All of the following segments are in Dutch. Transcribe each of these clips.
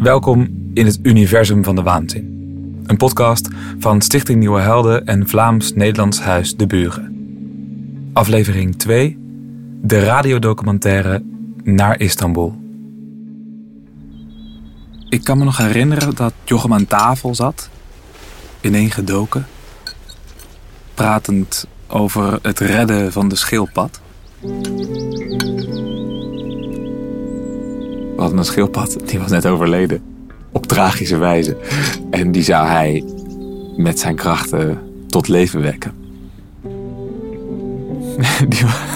Welkom in het universum van de waanzin. Een podcast van Stichting Nieuwe Helden en Vlaams-Nederlands Huis De Buren. Aflevering 2. De radiodocumentaire Naar Istanbul. Ik kan me nog herinneren dat Jochem aan tafel zat, ineengedoken, pratend over het redden van de schildpad. We hadden een schildpad, die was net overleden. Op tragische wijze. En die zou hij met zijn krachten tot leven wekken.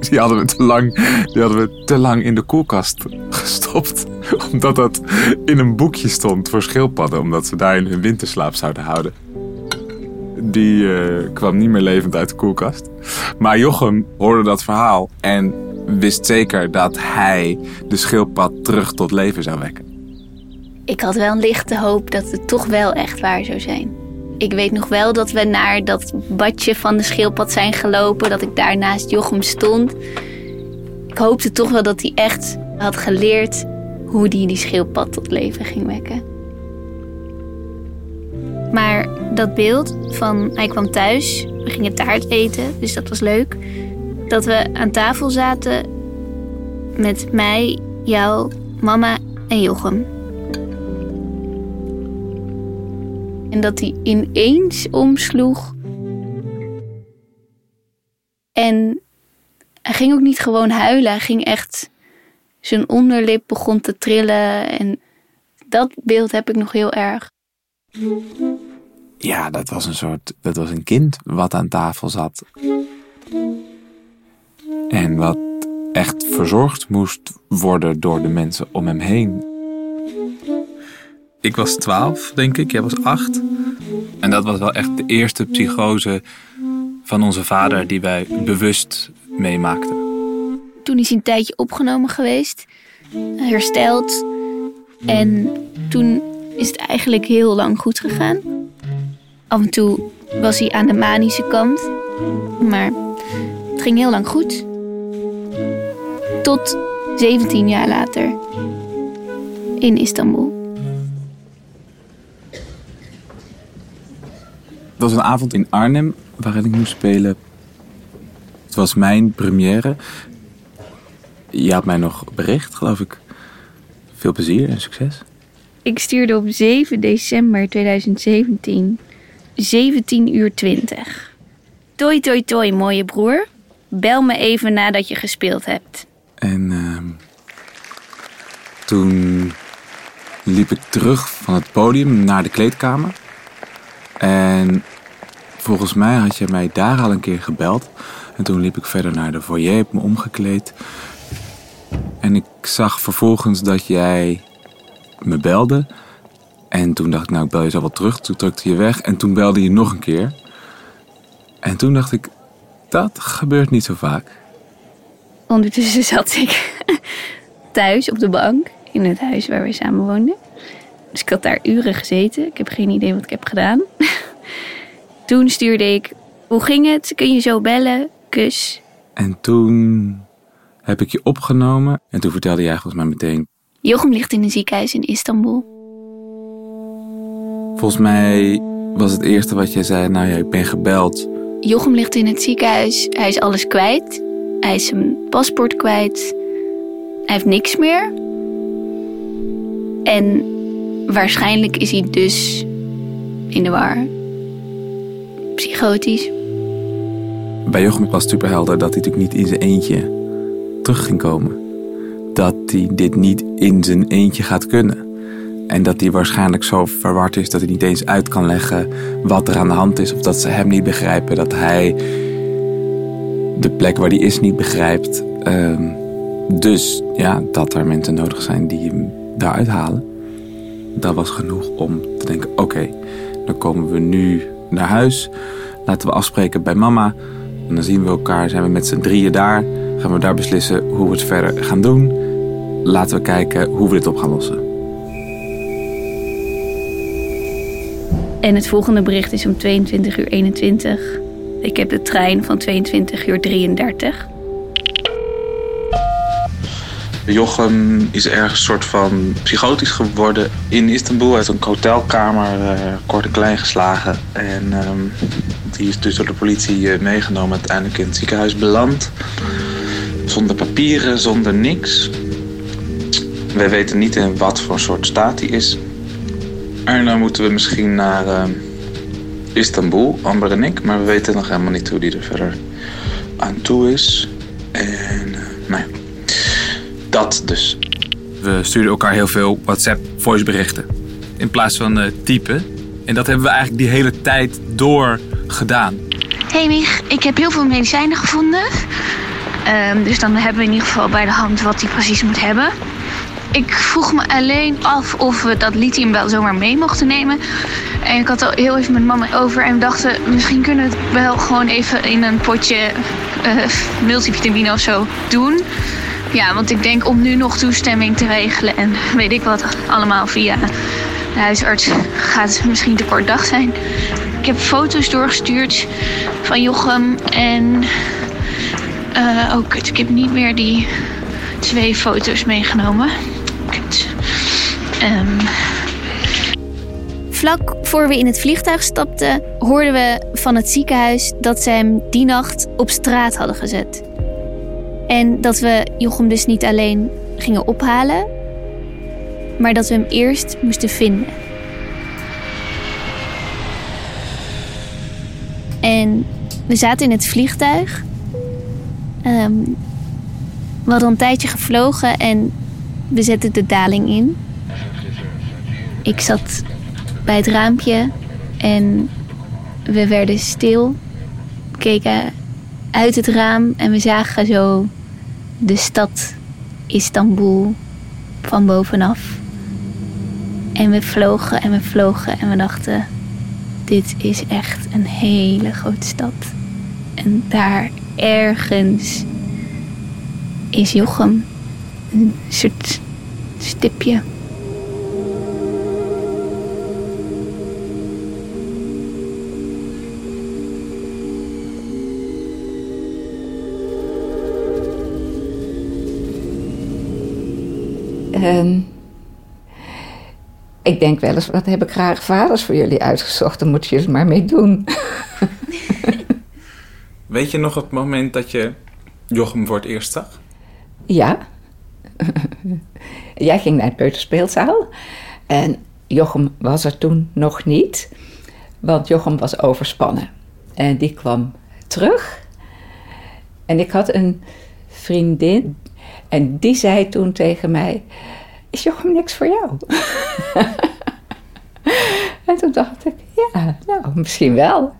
Die, hadden we te lang, die hadden we te lang in de koelkast gestopt. Omdat dat in een boekje stond voor schildpadden. Omdat ze daar in hun winterslaap zouden houden. Die eh, kwam niet meer levend uit de koelkast. Maar Jochem hoorde dat verhaal en wist zeker dat hij de schildpad terug tot leven zou wekken. Ik had wel een lichte hoop dat het toch wel echt waar zou zijn. Ik weet nog wel dat we naar dat badje van de schildpad zijn gelopen, dat ik daar naast Jochem stond. Ik hoopte toch wel dat hij echt had geleerd hoe hij die schildpad tot leven ging wekken. Maar dat beeld van hij kwam thuis, we gingen taart eten, dus dat was leuk. Dat we aan tafel zaten met mij, jou, mama en Jochem. En dat hij ineens omsloeg. En hij ging ook niet gewoon huilen. Hij ging echt. Zijn onderlip begon te trillen. En dat beeld heb ik nog heel erg. Ja, dat was een soort. Dat was een kind wat aan tafel zat. En wat echt verzorgd moest worden door de mensen om hem heen. Ik was twaalf, denk ik. Jij was acht. En dat was wel echt de eerste psychose van onze vader die wij bewust meemaakten. Toen is hij een tijdje opgenomen geweest, hersteld. En toen is het eigenlijk heel lang goed gegaan. Af en toe was hij aan de manische kant. Maar het ging heel lang goed. Tot 17 jaar later. In Istanbul. Het was een avond in Arnhem waarin ik moest spelen. Het was mijn première. Je had mij nog bericht, geloof ik. Veel plezier en succes. Ik stuurde op 7 december 2017, 17 uur 20. Toi, toi, toi, mooie broer. Bel me even nadat je gespeeld hebt. En uh, toen liep ik terug van het podium naar de kleedkamer. En volgens mij had je mij daar al een keer gebeld. En toen liep ik verder naar de foyer, heb me omgekleed. En ik zag vervolgens dat jij me belde. En toen dacht ik, nou, ik bel je zo wel terug. Toen drukte je weg en toen belde je nog een keer. En toen dacht ik, dat gebeurt niet zo vaak. Ondertussen zat ik thuis op de bank in het huis waar we samen woonden. Dus ik had daar uren gezeten. Ik heb geen idee wat ik heb gedaan. Toen stuurde ik: Hoe ging het? Kun je zo bellen? Kus. En toen heb ik je opgenomen. En toen vertelde jij volgens mij meteen: Jochem ligt in een ziekenhuis in Istanbul. Volgens mij was het eerste wat jij zei: Nou ja, ik ben gebeld. Jochem ligt in het ziekenhuis. Hij is alles kwijt. Hij is zijn paspoort kwijt. Hij heeft niks meer. En waarschijnlijk is hij dus in de war. Psychotisch. Bij Jochem was superhelder dat hij natuurlijk niet in zijn eentje terug ging komen. Dat hij dit niet in zijn eentje gaat kunnen. En dat hij waarschijnlijk zo verward is dat hij niet eens uit kan leggen wat er aan de hand is. Of dat ze hem niet begrijpen. Dat hij de plek waar hij is niet begrijpt. Ehm, dus ja, dat er mensen nodig zijn die hem daaruit halen dat was genoeg om te denken: oké, dan komen we nu naar huis. Laten we afspreken bij mama. En dan zien we elkaar, zijn we met z'n drieën daar. Gaan we daar beslissen hoe we het verder gaan doen. Laten we kijken hoe we dit op gaan lossen. En het volgende bericht is om 22 uur 21. Ik heb de trein van 22 uur 33. Jochem is ergens soort van psychotisch geworden in Istanbul. Uit een hotelkamer, uh, kort en klein geslagen. En ehm, die is dus door de politie uh, meegenomen. Uiteindelijk in het ziekenhuis beland. Zonder papieren, zonder niks. Wij weten niet in wat voor soort staat hij is. En dan moeten we misschien naar uh, Istanbul, Amber en ik. Maar we weten nog helemaal niet hoe die er verder aan toe is. En uh, nou ja, dat dus. We stuurden elkaar heel veel WhatsApp voiceberichten. In plaats van uh, typen. En dat hebben we eigenlijk die hele tijd door gedaan. Hey Mich, ik heb heel veel medicijnen gevonden. Um, dus dan hebben we in ieder geval bij de hand wat hij precies moet hebben. Ik vroeg me alleen af of we dat lithium wel zomaar mee mochten nemen. En ik had al heel even met mama over en we dachten... misschien kunnen we het wel gewoon even in een potje uh, multivitamine of zo doen. Ja, want ik denk om nu nog toestemming te regelen... en weet ik wat allemaal via de huisarts gaat misschien te kort dag zijn. Ik heb foto's doorgestuurd van Jochem en... Uh, oh kut, ik heb niet meer die twee foto's meegenomen. Um... Vlak voor we in het vliegtuig stapten, hoorden we van het ziekenhuis dat ze hem die nacht op straat hadden gezet. En dat we Jochem dus niet alleen gingen ophalen, maar dat we hem eerst moesten vinden. En we zaten in het vliegtuig. Um, we hadden een tijdje gevlogen en we zetten de daling in. Ik zat bij het raampje en we werden stil. Keken uit het raam en we zagen zo de stad Istanbul van bovenaf. En we vlogen en we vlogen en we dachten: dit is echt een hele grote stad. En daar ergens is Jochem. Een soort stipje. Ik denk wel eens, wat heb ik graag vaders voor jullie uitgezocht, dan moet je het maar mee doen. Weet je nog het moment dat je Jochem voor het eerst zag? Ja. Jij ging naar het peuterspeelzaal en Jochem was er toen nog niet, want Jochem was overspannen. En die kwam terug en ik had een vriendin en die zei toen tegen mij: Is Jochem niks voor jou? en toen dacht ik: Ja, nou, misschien wel.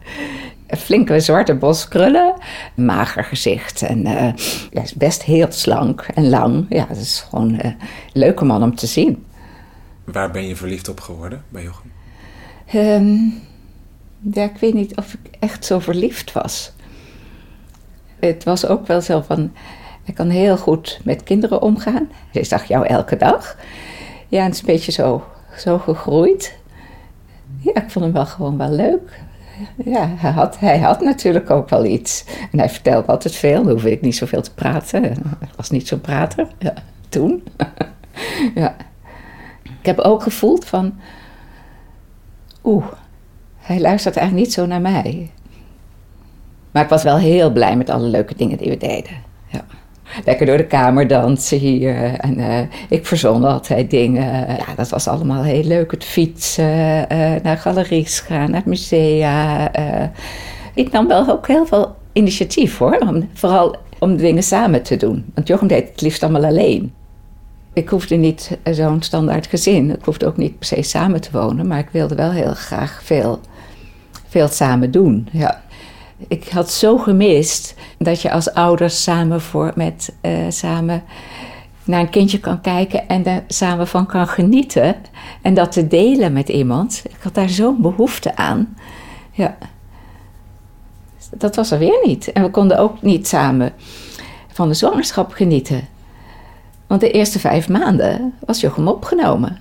Een flinke zwarte bos krullen, mager gezicht en uh, ja, is best heel slank en lang. Ja, het is gewoon een leuke man om te zien. Waar ben je verliefd op geworden bij Jochem? Um, ja, ik weet niet of ik echt zo verliefd was. Het was ook wel zo van hij kan heel goed met kinderen omgaan. Hij zag jou elke dag. Ja, het is een beetje zo, zo gegroeid. Ja, ik vond hem wel gewoon wel leuk. Ja, hij had, hij had natuurlijk ook wel iets. En hij vertelde altijd veel, dan hoefde ik niet zoveel te praten. Hij was niet zo'n prater, ja, toen. ja. Ik heb ook gevoeld van... Oeh, hij luistert eigenlijk niet zo naar mij. Maar ik was wel heel blij met alle leuke dingen die we deden. Ja lekker door de kamer dansen hier. En uh, ik verzon altijd dingen. Ja, dat was allemaal heel leuk. Het fietsen, uh, naar galeries gaan, naar musea. Uh. Ik nam wel ook heel veel initiatief hoor. Om, vooral om dingen samen te doen. Want Jochem deed het liefst allemaal alleen. Ik hoefde niet zo'n standaard gezin. Ik hoefde ook niet per se samen te wonen. Maar ik wilde wel heel graag veel, veel samen doen. Ja ik had zo gemist dat je als ouders samen, voor, met, uh, samen naar een kindje kan kijken en daar samen van kan genieten. En dat te delen met iemand. Ik had daar zo'n behoefte aan. Ja. Dat was er weer niet. En we konden ook niet samen van de zwangerschap genieten. Want de eerste vijf maanden was Jochem opgenomen.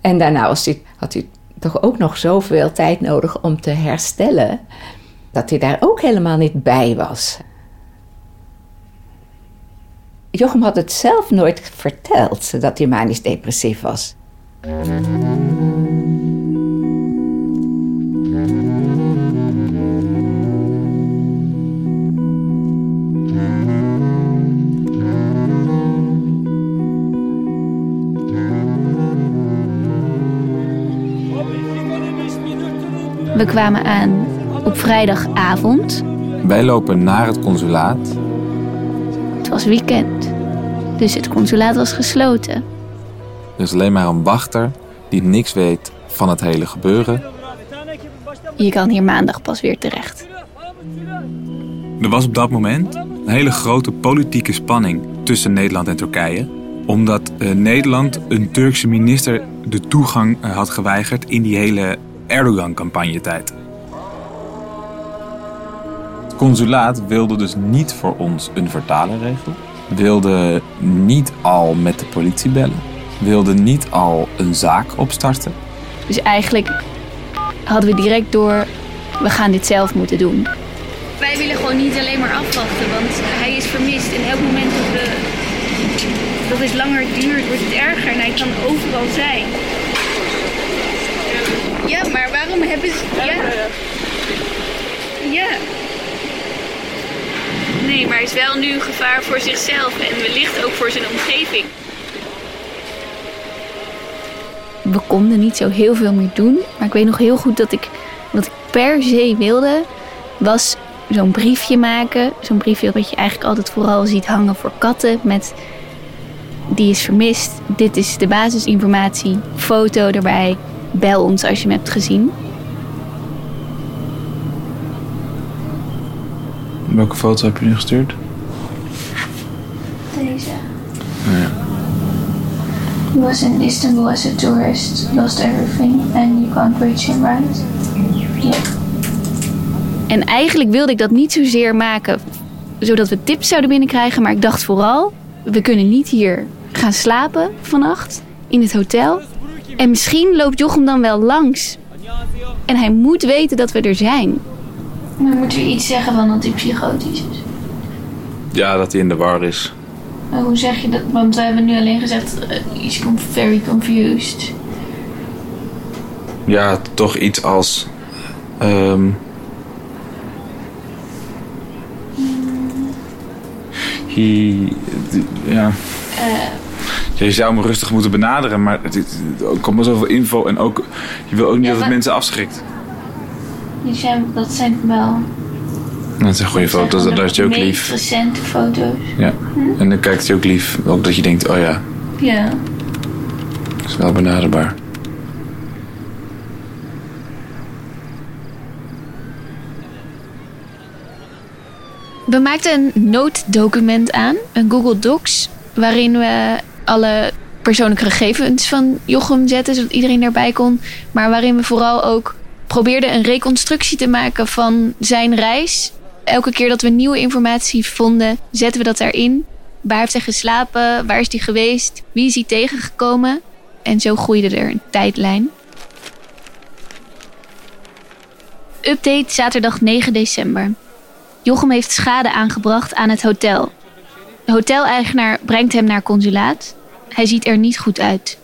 En daarna was hij, had hij toch ook nog zoveel tijd nodig om te herstellen, dat hij daar ook helemaal niet bij was. Jochem had het zelf nooit verteld dat hij manisch depressief was. We kwamen aan op vrijdagavond. Wij lopen naar het consulaat. Het was weekend, dus het consulaat was gesloten. Er is alleen maar een wachter die niks weet van het hele gebeuren. Je kan hier maandag pas weer terecht. Er was op dat moment een hele grote politieke spanning tussen Nederland en Turkije. Omdat eh, Nederland een Turkse minister de toegang eh, had geweigerd in die hele Erdogan-campagnetijd. Het consulaat wilde dus niet voor ons een vertaler regelen. Wilde niet al met de politie bellen. Wilde niet al een zaak opstarten. Dus eigenlijk hadden we direct door, we gaan dit zelf moeten doen. Wij willen gewoon niet alleen maar afwachten, want hij is vermist. En elk moment dat, we, dat het langer duurt, wordt het erger en hij kan overal zijn. Ja, maar waarom hebben ze... Ja. Ja. Nee, maar hij is wel nu een gevaar voor zichzelf en wellicht ook voor zijn omgeving. We konden niet zo heel veel meer doen, maar ik weet nog heel goed dat ik wat ik per se wilde was zo'n briefje maken, zo'n briefje wat je eigenlijk altijd vooral ziet hangen voor katten met die is vermist. Dit is de basisinformatie, foto erbij. Bel ons als je hem hebt gezien. Welke foto heb je nu gestuurd? Deze. He was in Istanbul as a tourist, lost everything and you can't reach him, right? Yeah. En eigenlijk wilde ik dat niet zozeer maken zodat we tips zouden binnenkrijgen, maar ik dacht vooral, we kunnen niet hier gaan slapen vannacht in het hotel. En misschien loopt Jochem dan wel langs. En hij moet weten dat we er zijn. Maar moeten we iets zeggen van dat hij psychotisch is? Ja, dat hij in de war is. Maar hoe zeg je dat? Want we hebben nu alleen gezegd, uh, he's very confused. Ja, toch iets als. ehm, he, ja. Je zou hem rustig moeten benaderen, maar het, het- er komt maar zoveel info en ook, je wil ook niet Ja, dat het mensen afschrikt. Die zijn, dat zijn wel... Dat zijn goede foto's, daar is hij ook lief. recente foto's. Ja. En dan kijkt hij ook lief. Ook dat je denkt, oh ja, Ja. dat is wel benaderbaar. We maakten een nooddocument aan, een Google Docs, waarin we alle persoonlijke gegevens van Jochem zetten, zodat iedereen erbij kon. Maar waarin we vooral ook probeerden een reconstructie te maken van zijn reis. Elke keer dat we nieuwe informatie vonden, zetten we dat erin. Waar heeft hij geslapen? Waar is hij geweest? Wie is hij tegengekomen? En zo groeide er een tijdlijn. Update zaterdag 9 december. Jochem heeft schade aangebracht aan het hotel. De hoteleigenaar brengt hem naar consulaat. Hij ziet er niet goed uit.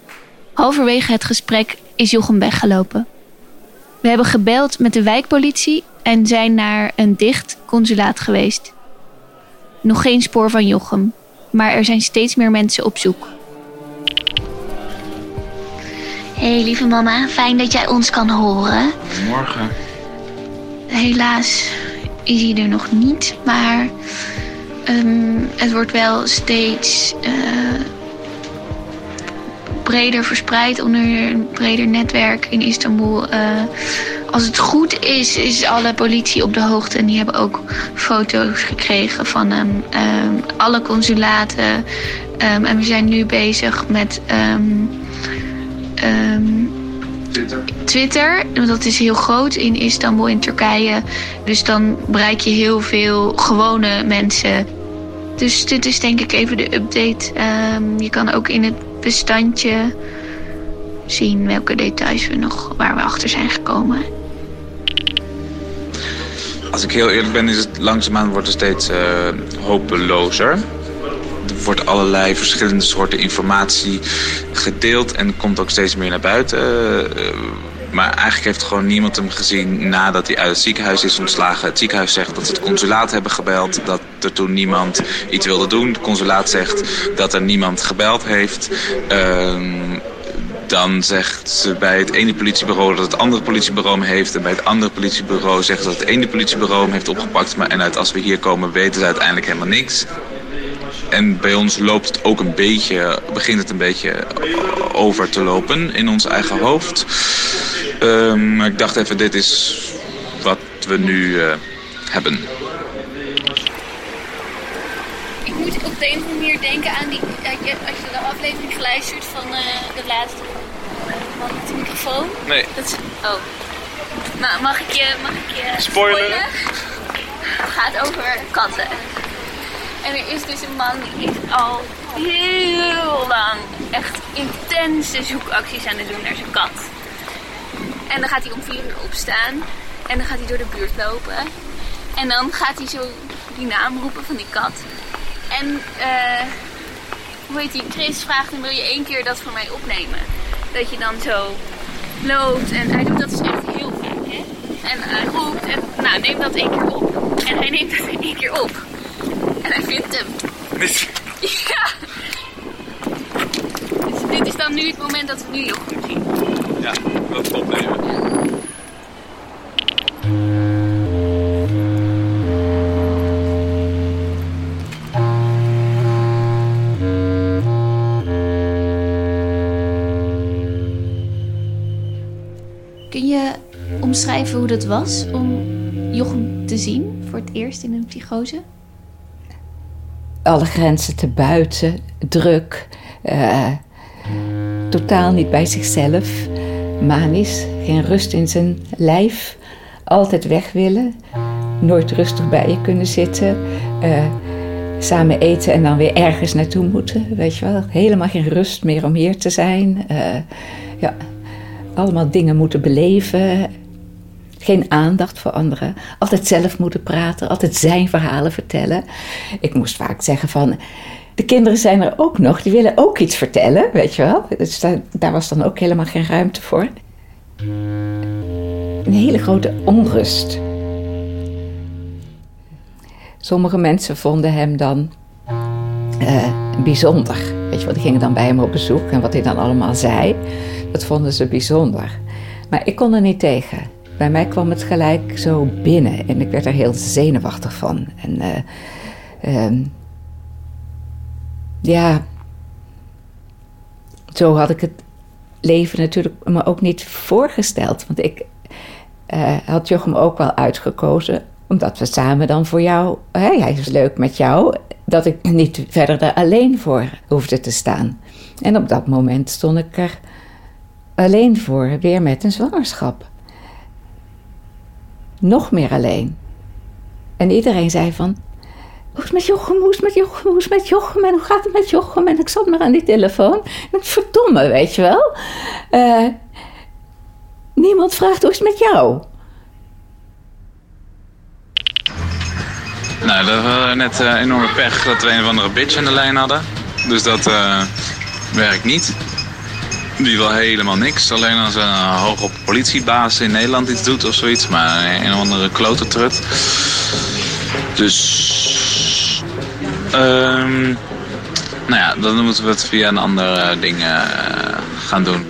Halverwege het gesprek is Jochem weggelopen. We hebben gebeld met de wijkpolitie en zijn naar een dicht consulaat geweest. Nog geen spoor van Jochem, maar er zijn steeds meer mensen op zoek. Hey lieve mama, fijn dat jij ons kan horen. Morgen. Helaas is hij er nog niet, maar ehm, het wordt wel steeds eh, breder verspreid onder een breder netwerk in Istanbul. Eh, als het goed is, is alle politie op de hoogte en die hebben ook foto's gekregen van hem. Ehm, alle consulaten. Ehm, en we zijn nu bezig met. ehm, ehm, Twitter, want dat is heel groot in Istanbul in Turkije. Dus dan bereik je heel veel gewone mensen. Dus dit is denk ik even de update. Ehm, je kan ook in het bestandje zien welke details we nog waar we achter zijn gekomen. Als ik heel eerlijk ben, is het langzaamaan wordt steeds eh, hopelozer. wordt allerlei verschillende soorten informatie gedeeld en komt ook steeds meer naar buiten. Uh, maar eigenlijk heeft gewoon niemand hem gezien nadat hij uit het ziekenhuis is ontslagen. Het ziekenhuis zegt dat ze het consulaat hebben gebeld. Dat er toen niemand iets wilde doen. Het consulaat zegt dat er niemand gebeld heeft. Uh, dan zegt ze bij het ene politiebureau dat het andere politiebureau hem heeft. En bij het andere politiebureau zegt ze dat het ene politiebureau hem heeft opgepakt. Maar en uit als we hier komen weten ze uiteindelijk helemaal niks. En bij ons loopt het ook een beetje, begint het een beetje over te lopen in ons eigen hoofd. Um, ik dacht even, dit is wat we nu uh, hebben. Ik moet op de een of andere manier denken aan die... Als je de aflevering geluisterd van uh, de laatste man met de microfoon. Nee. Dat is, oh. Nou, mag ik je... Mag ik je? Het gaat over katten. En er is dus een man die is al heel lang echt intense zoekacties aan het doen naar zijn kat. En dan gaat hij om vier uur opstaan. En dan gaat hij door de buurt lopen. En dan gaat hij zo die naam roepen van die kat. En uh, hoe heet die? Chris vraagt hem, wil je één keer dat voor mij opnemen? Dat je dan zo loopt. En hij doet dat dus echt heel veel. Hè? En hij roept. En nou, neem dat één keer op. En hij neemt dat één keer op. En hij vindt hem. Ja. Dus dit is dan nu het moment dat we nu Jochem zien. Ja, dat opnemen. Kun je omschrijven hoe dat was om Jochem te zien voor het eerst in een psychose? Alle grenzen te buiten, druk, uh, totaal niet bij zichzelf, manisch, geen rust in zijn lijf, altijd weg willen, nooit rustig bij je kunnen zitten, uh, samen eten en dan weer ergens naartoe moeten, weet je wel. Helemaal geen rust meer om hier te zijn. Uh, ja, allemaal dingen moeten beleven. Geen aandacht voor anderen. Altijd zelf moeten praten. Altijd zijn verhalen vertellen. Ik moest vaak zeggen van de kinderen zijn er ook nog, die willen ook iets vertellen, weet je wel. Dus daar, daar was dan ook helemaal geen ruimte voor. Een hele grote onrust. Sommige mensen vonden hem dan uh, bijzonder. Weet je wel, die gingen dan bij hem op bezoek en wat hij dan allemaal zei, dat vonden ze bijzonder. Maar ik kon er niet tegen. Bij mij kwam het gelijk zo binnen en ik werd er heel zenuwachtig van. En uh, uh, ja, zo had ik het leven natuurlijk me ook niet voorgesteld. Want ik uh, had Jochem ook wel uitgekozen, omdat we samen dan voor jou, hè, hij is leuk met jou, dat ik niet verder er alleen voor hoefde te staan. En op dat moment stond ik er alleen voor, weer met een zwangerschap. Nog meer alleen. En iedereen zei van, hoe is het met Jochem, hoe is het met Jochem, hoe is het met Jochem en hoe gaat het met Jochem? En ik zat maar aan die telefoon. En verdomme, weet je wel. Uh, niemand vraagt hoe is het met jou? Nou, dat was net uh, enorme pech dat we een of andere bitch aan de lijn hadden. Dus dat uh, werkt niet. Die wil helemaal niks. Alleen als een hoge politiebaas in Nederland iets doet of zoiets. Maar een of andere klote trut. Dus Um, nou ja, dan moeten we het via een ander uh, ding uh, gaan doen.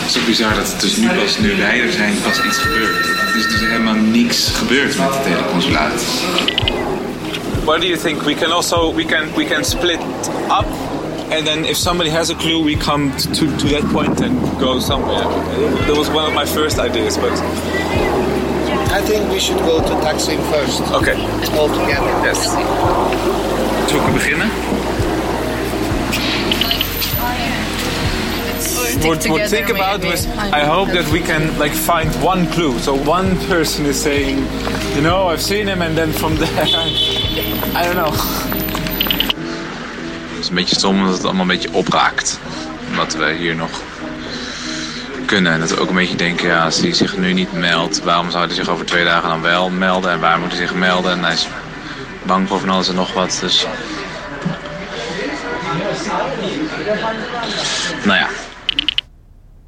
Het is ook bizar dat het dus nu pas, nu wij er zijn, pas iets gebeurt. Er is dus helemaal niks gebeurd met het hele consulaat. What do you think? We can also we can we can split up and then if somebody has a clue we come to, to that point and go somewhere. That was one of my first ideas, but I think we should go to Taksim first. Okay. All together. Yes. Zullen we beginnen? What, what think about was I hope that we can like find one clue. So one person is saying, you know, I've seen him, and then from there, I don't know. Het is een beetje stom dat het allemaal een beetje opraakt. Omdat we hier nog kunnen. En dat we ook een beetje denken, ja, als hij zich nu niet meldt, waarom zou hij zich over twee dagen dan wel melden? En waar moet hij zich melden? En hij is bang voor van alles en nog wat. Dus. Nou ja.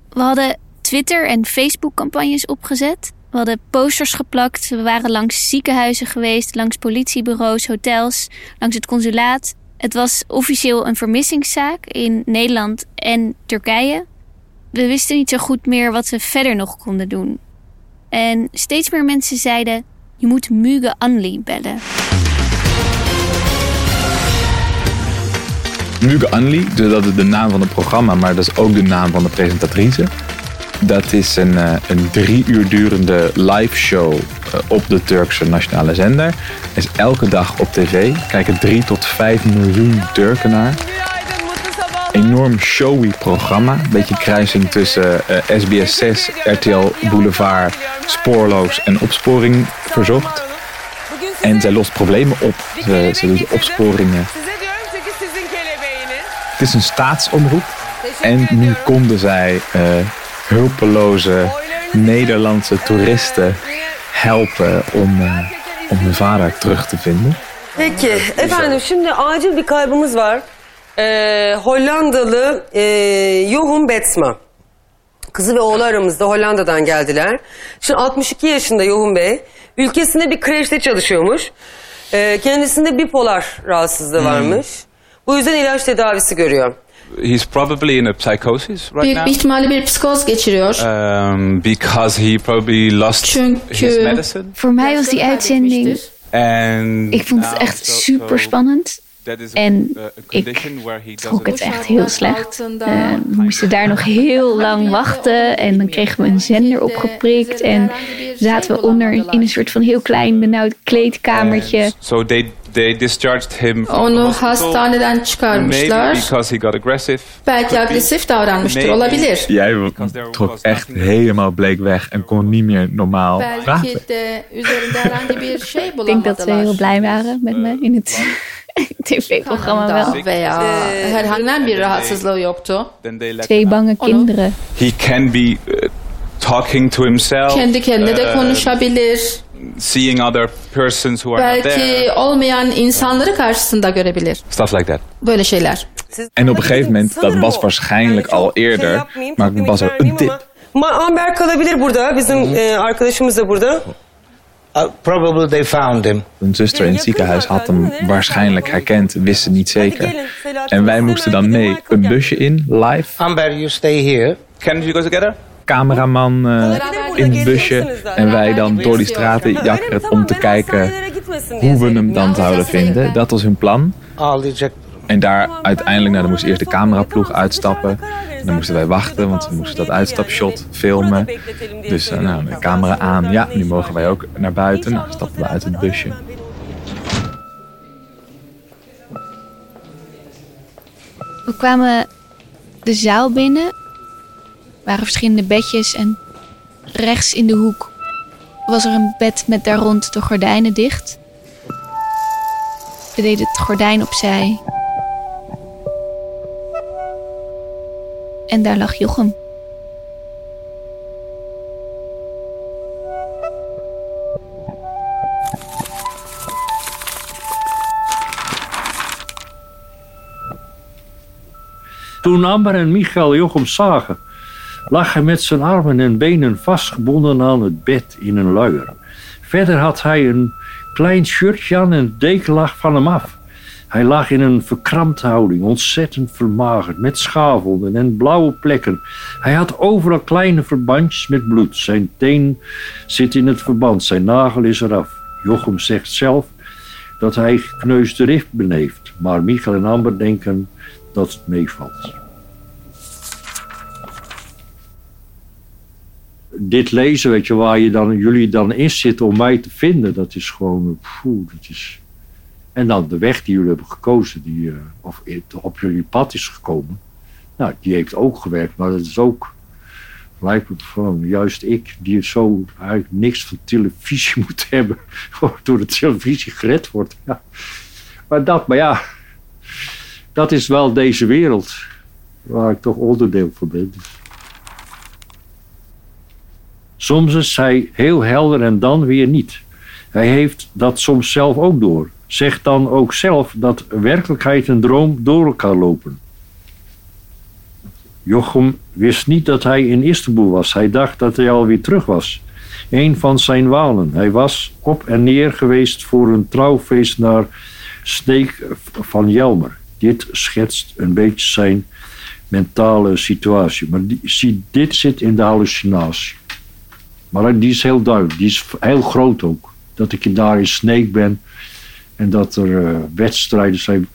We hadden Twitter- en Facebook-campagnes opgezet. We hadden posters geplakt. We waren langs ziekenhuizen geweest, langs politiebureaus, hotels, langs het consulaat. Het was officieel een vermissingszaak in Nederland en Turkije. We wisten niet zo goed meer wat we verder nog konden doen. En steeds meer mensen zeiden: je moet Muge Anli bellen. Muge Anli, dus dat is de naam van het programma, maar dat is ook de naam van de presentatrice. Dat is een, eh, een drie uur durende live show eh, op de Turkse nationale zender. Is elke dag op tv. Kijken 3 tot 5 miljoen Turken naar. Enorm showy programma. Beetje kruising tussen SBS 6, RTL Boulevard, Spoorloos en Opsporing Verzocht. En zij lost problemen op. Ze, ze doet opsporingen. Het is een staatsomroep. En nu konden zij eh, hulpeloze Nederlandse toeristen helpen om, eh, om hun vader terug te vinden. Peki efendim şimdi acil bir kaybımız var. Ee, Hollandalı e, Johan Betsma. Kızı ve oğlu aramızda Hollanda'dan geldiler. Şimdi 62 yaşında Johan Bey. Ülkesinde bir kreşte çalışıyormuş. Ee, kendisinde bipolar rahatsızlığı varmış. Bu yüzden ilaç tedavisi görüyor. He's probably in a psychosis right Büyük now. bir ihtimalle bir psikoz geçiriyor. Um, because he probably lost Çünkü- his medicine. Voor mij was die uitzending. And Ik vond het now- echt so- super so spannend. En ik trok het echt heel slecht. Eh, we moesten daar nog heel lang wachten. En dan kregen we een zender opgeprikt. En zaten we onder in een soort van heel klein benauwd kleedkamertje. So they they discharged him from the Onu hospital, hastaneden maybe because he got aggressive. Belki Could be. agresif davranmıştır, Maybe. olabilir. Jij trok echt helemaal bleek weg en kon niet meer normaal praten. Belki de üzerinde herhangi bir şey Ik denk dat ze heel blij waren met me in het tv-programma wel. Kanında veya herhangi bir rahatsızlığı yoktu. Twee bange kinderen. He can be uh, talking to himself. Kendi kendine de uh, konuşabilir. Seeing other persons who are not Belki there. olmayan insanları karşısında görebilir. Stuff like that. Böyle şeyler. En op een gegeven moment, dat was waarschijnlijk al eerder, maar was er een tip. Amber kalabilir burada. Bizim e, arkadaşımız da burada. Uh, probably they found him. Een zuster in het ziekenhuis had hem waarschijnlijk herkend, wist ze niet zeker. En wij moesten dan mee een busje in, live. Amber, you stay here. Can you go together? Cameraman eh, in het busje. En wij dan door die straten jakkeren om te kijken hoe we hem dan zouden vinden. Dat was hun plan. En daar uiteindelijk, nou, dan moest eerst de cameraploeg uitstappen. Dan moesten wij wachten, want we moesten dat uitstapshot filmen. Dus eh, nou, de camera aan. Ja, nu mogen wij ook naar buiten. Nou, stappen we uit het busje. We kwamen de zaal binnen. Er waren verschillende bedjes en rechts in de hoek was er een bed met daar rond de gordijnen dicht. We deden het gordijn opzij. En daar lag Jochem. Toen Amber en Michael Jochem zagen, lag hij met zijn armen en benen vastgebonden aan het bed in een luier. Verder had hij een klein shirtje aan en het deken lag van hem af. Hij lag in een verkrampte houding, ontzettend vermagerd, met schaafwonden en blauwe plekken. Hij had overal kleine verbandjes met bloed. Zijn teen zit in het verband, zijn nagel is eraf. Jochem zegt zelf dat hij gekneusde ribben heeft, maar Michael en Amber denken dat het meevalt. Dit lezen, weet je, waar je dan, jullie dan in zitten om mij te vinden, dat is gewoon. Poeh, dat is... En dan de weg die jullie hebben gekozen, die eh, of op jullie pad is gekomen. Nou, die heeft ook gewerkt, maar dat is ook. Lijkt gewoon, juist ik, die zo eigenlijk niks van televisie moet hebben, door de televisie gered wordt. Ja. Maar dat, maar ja, dat is wel deze wereld waar ik toch onderdeel van ben. Soms is hij heel helder en dan weer niet. Hij heeft dat soms zelf ook door. Zegt dan ook zelf dat werkelijkheid en droom door elkaar lopen. Jochem wist niet dat hij in Istanbul was. Hij dacht dat hij alweer terug was. Een van zijn walen. Hij was op en neer geweest voor een trouwfeest naar Sneek van Jelmer. Dit schetst een beetje zijn mentale situatie. Maar zie, dit zit in de hallucinatie. Maar die is heel duidelijk. Die is heel groot ook. Dat ik daar in Sneek ben. En dat er uh, wedstrijden zijn.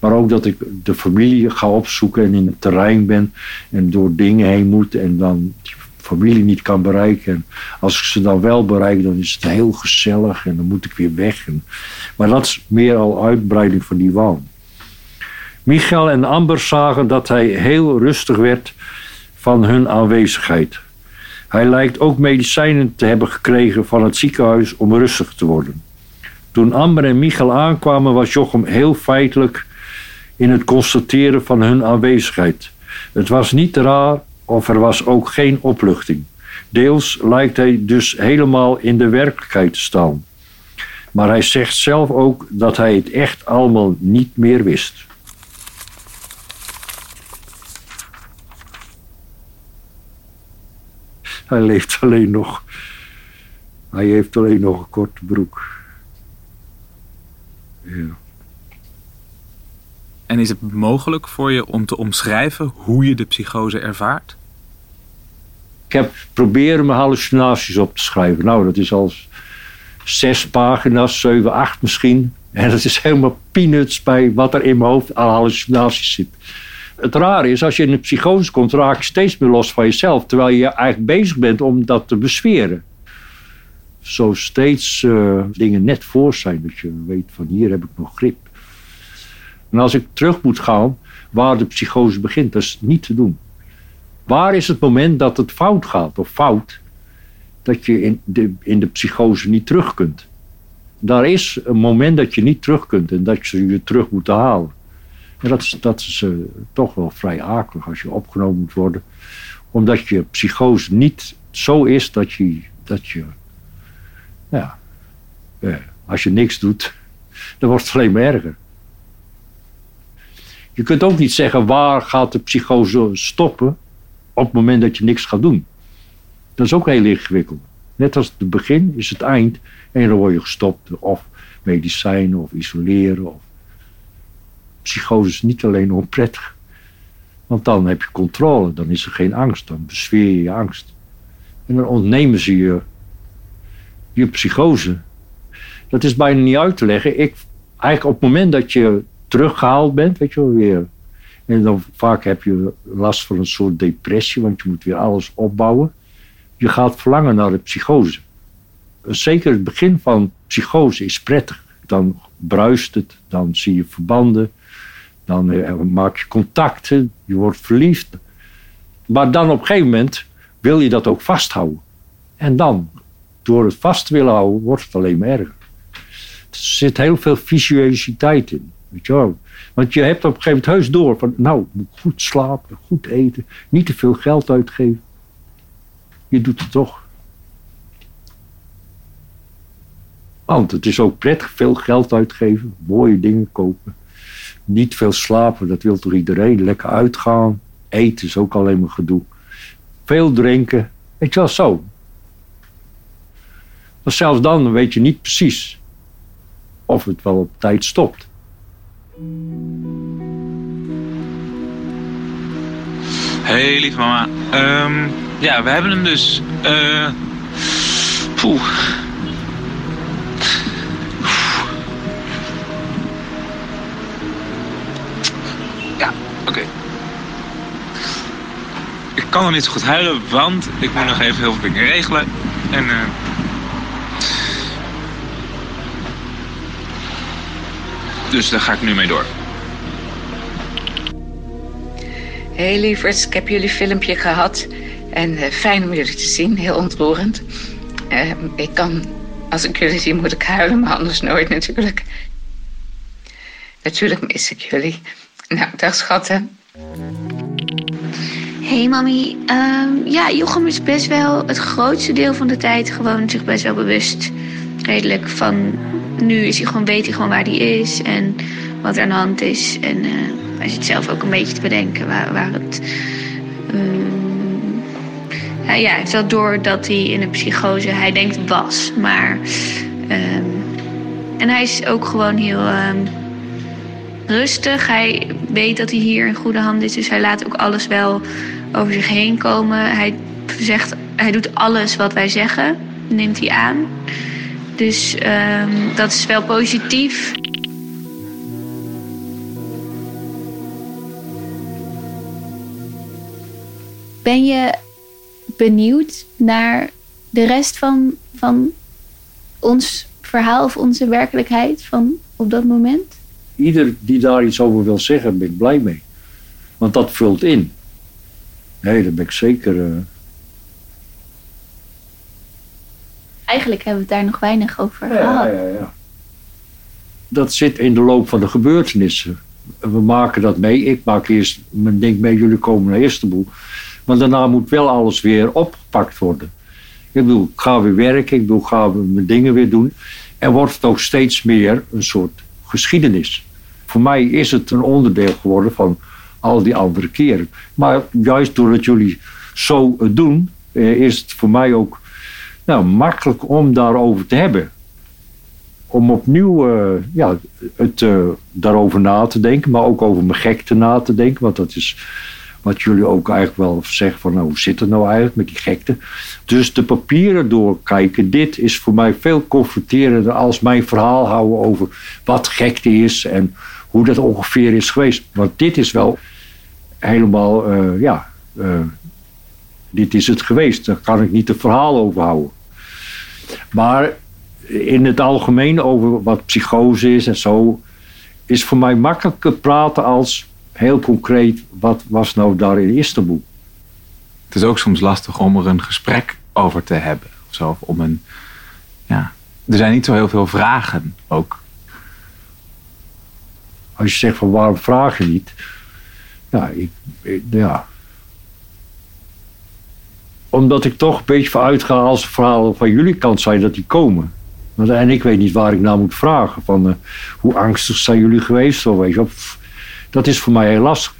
Maar ook dat ik de familie ga opzoeken en in het terrein ben. En door dingen heen moet. En dan die familie niet kan bereiken. En als ik ze dan wel bereik, dan is het heel gezellig. En dan moet ik weer weg. En, maar dat is meer al uitbreiding van die waan. Michael en Amber zagen dat hij heel rustig werd van hun aanwezigheid. Hij lijkt ook medicijnen te hebben gekregen van het ziekenhuis om rustig te worden. Toen Amber en Michael aankwamen, was Jochem heel feitelijk in het constateren van hun aanwezigheid. Het was niet raar of er was ook geen opluchting. Deels lijkt hij dus helemaal in de werkelijkheid te staan. Maar hij zegt zelf ook dat hij het echt allemaal niet meer wist. Hij leeft alleen nog. Hij heeft alleen nog een korte broek. En is het mogelijk voor je om te omschrijven hoe je de psychose ervaart? Ik heb proberen mijn hallucinaties op te schrijven. Nou, dat is al zes pagina's, zeven, acht misschien. En dat is helemaal peanuts bij wat er in mijn hoofd aan hallucinaties zit. Het rare is, als je in een psychose komt, raak je steeds meer los van jezelf. Terwijl je eigenlijk bezig bent om dat te besferen. Zo steeds uh, dingen net voor zijn. Dat je weet van hier heb ik nog grip. En als ik terug moet gaan waar de psychose begint, dat is niet te doen. Waar is het moment dat het fout gaat of fout? Dat je in de, in de psychose niet terug kunt. Daar is een moment dat je niet terug kunt en dat je je terug moet halen. En dat is, dat is uh, toch wel vrij akelig als je opgenomen moet worden. Omdat je psychose niet zo is dat je, dat je ja, als je niks doet, dan wordt het alleen maar erger. Je kunt ook niet zeggen waar gaat de psychose stoppen op het moment dat je niks gaat doen. Dat is ook heel ingewikkeld. Net als het begin is het eind en dan word je gestopt of medicijnen of isoleren. Of... Psychose is niet alleen onprettig. Want dan heb je controle, dan is er geen angst, dan besfeer je je angst. En dan ontnemen ze je je psychose. Dat is bijna niet uit te leggen. Ik, eigenlijk op het moment dat je teruggehaald bent, weet je wel weer. En dan vaak heb je last van een soort depressie, want je moet weer alles opbouwen. Je gaat verlangen naar de psychose. Zeker het begin van psychose is prettig. Dan bruist het, dan zie je verbanden, dan eh, maak je contacten, je wordt verliefd. Maar dan op een gegeven moment wil je dat ook vasthouden. En dan, door het vast te willen houden, wordt het alleen maar erger. Er zit heel veel visualiteit in. Je. Want je hebt op een gegeven moment heus door van, nou, moet goed slapen, goed eten, niet te veel geld uitgeven. Je doet het toch. Want het is ook prettig veel geld uitgeven, mooie dingen kopen. Niet veel slapen, dat wil toch iedereen. Lekker uitgaan. Eten is ook alleen maar gedoe. Veel drinken. Weet je wel, zo. Maar zelfs dan weet je niet precies of het wel op tijd stopt. Hey, lieve mama. Um, ja, we hebben hem dus. Uh, poeh. Ja, oké. Ik kan nog niet zo goed huilen, want ik moet nog even heel veel dingen regelen. En uh, Dus daar ga ik nu mee door. Hey lieverd, ik heb jullie filmpje gehad. En uh, fijn om jullie te zien, heel ontroerend. Uh, ik kan, als ik jullie zie, moet ik huilen, maar anders nooit natuurlijk. Natuurlijk mis ik jullie. Nou, dag schatten. Hey mami, um, ja, Jochem is best wel het grootste deel van de tijd gewoon zich best wel bewust redelijk van nu is hij gewoon, weet hij gewoon waar hij is en wat er aan de hand is. En eh, hij zit zelf ook een beetje te bedenken waar, waar het. ehm, ja, ja, hij heeft wel door dat hij in een psychose, hij denkt was, maar. ehm, en hij is ook gewoon heel ehm, rustig. Hij weet dat hij hier in goede handen is, dus hij laat ook alles wel over zich heen komen. Hij zegt, hij doet alles wat wij zeggen, neemt hij aan. Dus ehm, dat is wel positief. Ben je benieuwd naar de rest van, van ons verhaal of onze werkelijkheid van op dat moment? Ieder die daar iets over wil zeggen, ben ik blij mee. Want dat vult in. Nee, daar ben ik zeker. eh, Eigenlijk hebben we het daar nog weinig over Ja, gehad. ja, ja. Dat zit in de loop van de gebeurtenissen. We maken dat mee. Ik maak eerst mijn ding mee, jullie komen naar Istanbul. Maar daarna moet wel alles weer opgepakt worden. Ik bedoel, ik ga weer werken, ik bedoel, ik ga mijn dingen weer doen. En wordt het ook steeds meer een soort geschiedenis. Voor mij is het een onderdeel geworden van al die andere keren. Maar juist doordat jullie zo het doen, eh, is het voor mij ook nou, makkelijk om daarover te hebben. Om opnieuw eh, ja, het, eh, daarover na te denken, maar ook over mijn gekte na te denken. Want dat is wat jullie ook eigenlijk wel zeggen van nou, hoe zit het nou eigenlijk met die gekte. Dus de papieren doorkijken, dit is voor mij veel confronterender als mijn verhaal houden over wat gekte is en hoe dat ongeveer is geweest. Want dit is wel helemaal, eh, ja, dit is het geweest. Daar kan ik niet een verhaal over houden. Maar in het algemeen over wat psychose is en zo, is voor mij makkelijker praten als heel concreet, wat was nou daar in Istanbul? Het is ook soms lastig om er een gesprek over te hebben. Of zo, om een, ja. Er zijn niet zo heel veel vragen ook. Als je zegt van waarom vraag je niet? Ja, ik, ik- ja. Omdat ik toch een beetje van uitga als verhaal van jullie kant zijn dat die komen. En ik weet niet waar ik naar moet vragen. Van, eh, hoe angstig zijn jullie geweest? Of, weet je. Pff, dat is voor mij heel lastig.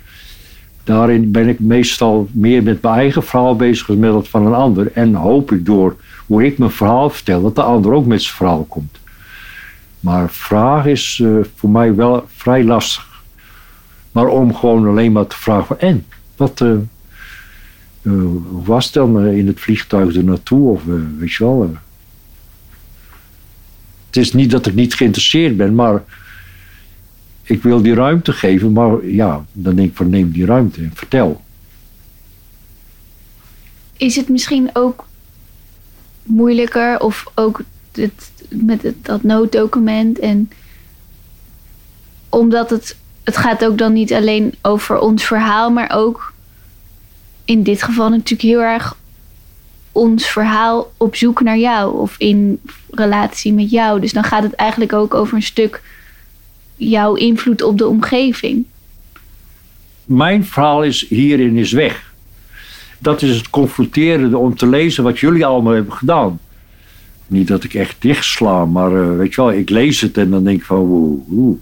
Daarin ben ik meestal meer met mijn eigen verhaal bezig dan met dat van een ander. En hoop ik door hoe ik mijn verhaal vertel, dat de ander ook met zijn verhaal komt. Maar vraag is eh, voor mij wel vrij lastig. Maar om gewoon alleen maar te vragen van, en, wat eh, was het dan eh, in het vliegtuig er naartoe? Of eh, weet wel. eh. het is niet dat ik niet geïnteresseerd ben, maar ik wil die ruimte geven. Maar ja, dan denk ik van neem die ruimte en vertel. Is het misschien ook moeilijker of ook het, met dat nooddocument en omdat het het gaat ook dan niet alleen over ons verhaal, maar ook in dit geval natuurlijk heel erg ons verhaal op zoek naar jou of in relatie met jou. Dus dan gaat het eigenlijk ook over een stuk jouw invloed op de omgeving. Mijn verhaal is hierin is weg. Dat is het confronterende om te lezen wat jullie allemaal hebben gedaan. Niet dat ik echt dichtsla, maar eh, weet je wel, ik lees het en dan denk ik van, woe, woe.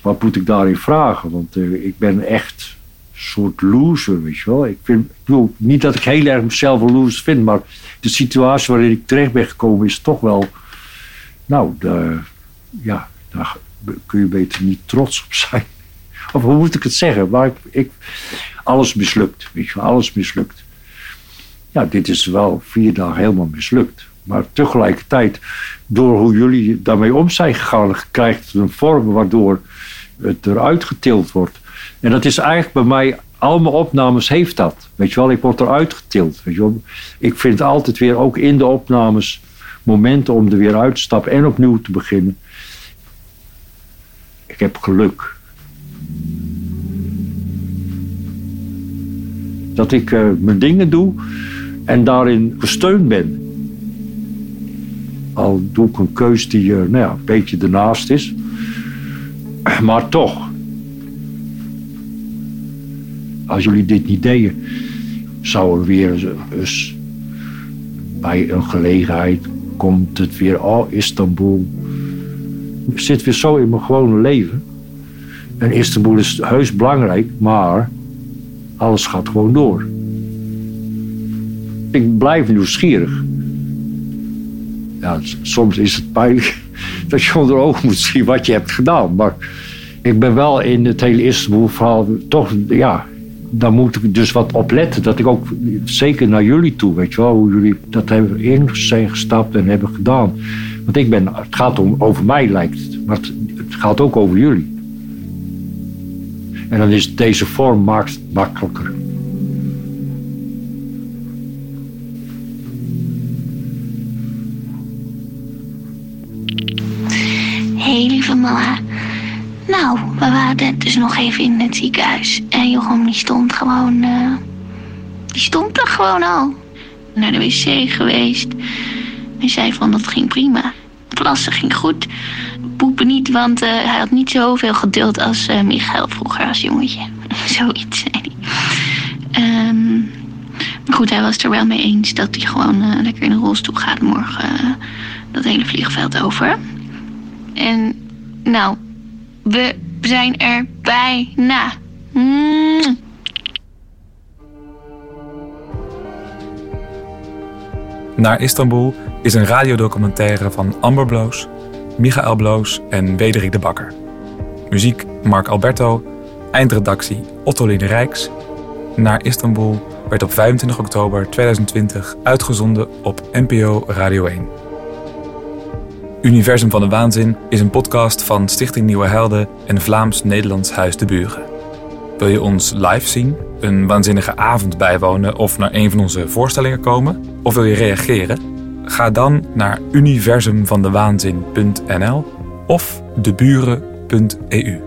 wat moet ik daarin vragen? Want eh, ik ben echt soort loser, weet je wel. Ik, vind, bedoel, niet dat ik heel erg mezelf een loser vind, maar de situatie waarin ik terecht ben gekomen is toch wel, nou, ja, daar kun je beter niet trots op zijn. Of hoe moet ik het zeggen? Maar ik, ik, alles mislukt, weet je wel, alles mislukt. Ja, dit is wel vier dagen helemaal mislukt. Maar tegelijkertijd, door hoe jullie daarmee om zijn gegaan, krijgt het een vorm waardoor het eruit getild wordt. En dat is eigenlijk bij mij, al mijn opnames heeft dat. Weet je wel, ik word eruit getild. Ik vind altijd weer, ook in de opnames, momenten om er weer uit te stappen en opnieuw te beginnen. Ik heb geluk. Dat ik eh, mijn dingen doe en daarin gesteund ben. Al doe ik een keus die eh, nou ja, een beetje ernaast is. Maar toch. Als jullie dit niet deden, zou er weer eens, bij een gelegenheid komt het weer, oh, Istanbul. Ik zit weer zo in mijn gewone leven. En Istanbul is heus belangrijk, maar alles gaat gewoon door. Ik blijf nieuwsgierig. Ja, soms is het pijnlijk dat je onder ogen moet zien wat je hebt gedaan. Maar ik ben wel in het hele Istanbul-verhaal toch, ja, daar moet ik dus wat op letten. Dat ik ook, zeker naar jullie toe, weet je wel, hoe jullie dat hebben in zijn gestapt en hebben gedaan. Want ik ben, het gaat om, over mij lijkt het, maar het, gaat ook over jullie. En dan is deze vorm maakt makkelijker. Nog even in het ziekenhuis. En Jochem die stond gewoon... eh, die stond er gewoon al. Naar de wc geweest. Hij zei van dat ging prima. Plassen ging goed. Poepen niet, want eh, hij had niet zoveel geduld als eh Michael vroeger als jongetje. Zoiets zei hij. Ehm, maar goed, hij was er wel mee eens dat hij gewoon lekker in de rolstoel gaat morgen dat hele vliegveld over. En nou, we zijn er bijna. Naar Istanbul is een radiodocumentaire van Amber Bloos, Michael Bloos en Wederik de Bakker. Muziek Mark Alberto, eindredactie Ottoline Rijks. Naar Istanbul werd op 25 oktober 2020 uitgezonden op NPO Radio 1. Universum van de Waanzin is een podcast van Stichting Nieuwe Helden en Vlaams-Nederlands Huis de Buren. Wil je ons live zien, een waanzinnige avond bijwonen of naar een van onze voorstellingen komen? Of wil je reageren? Ga dan naar universumvandewaanzin.nl of deburen.eu.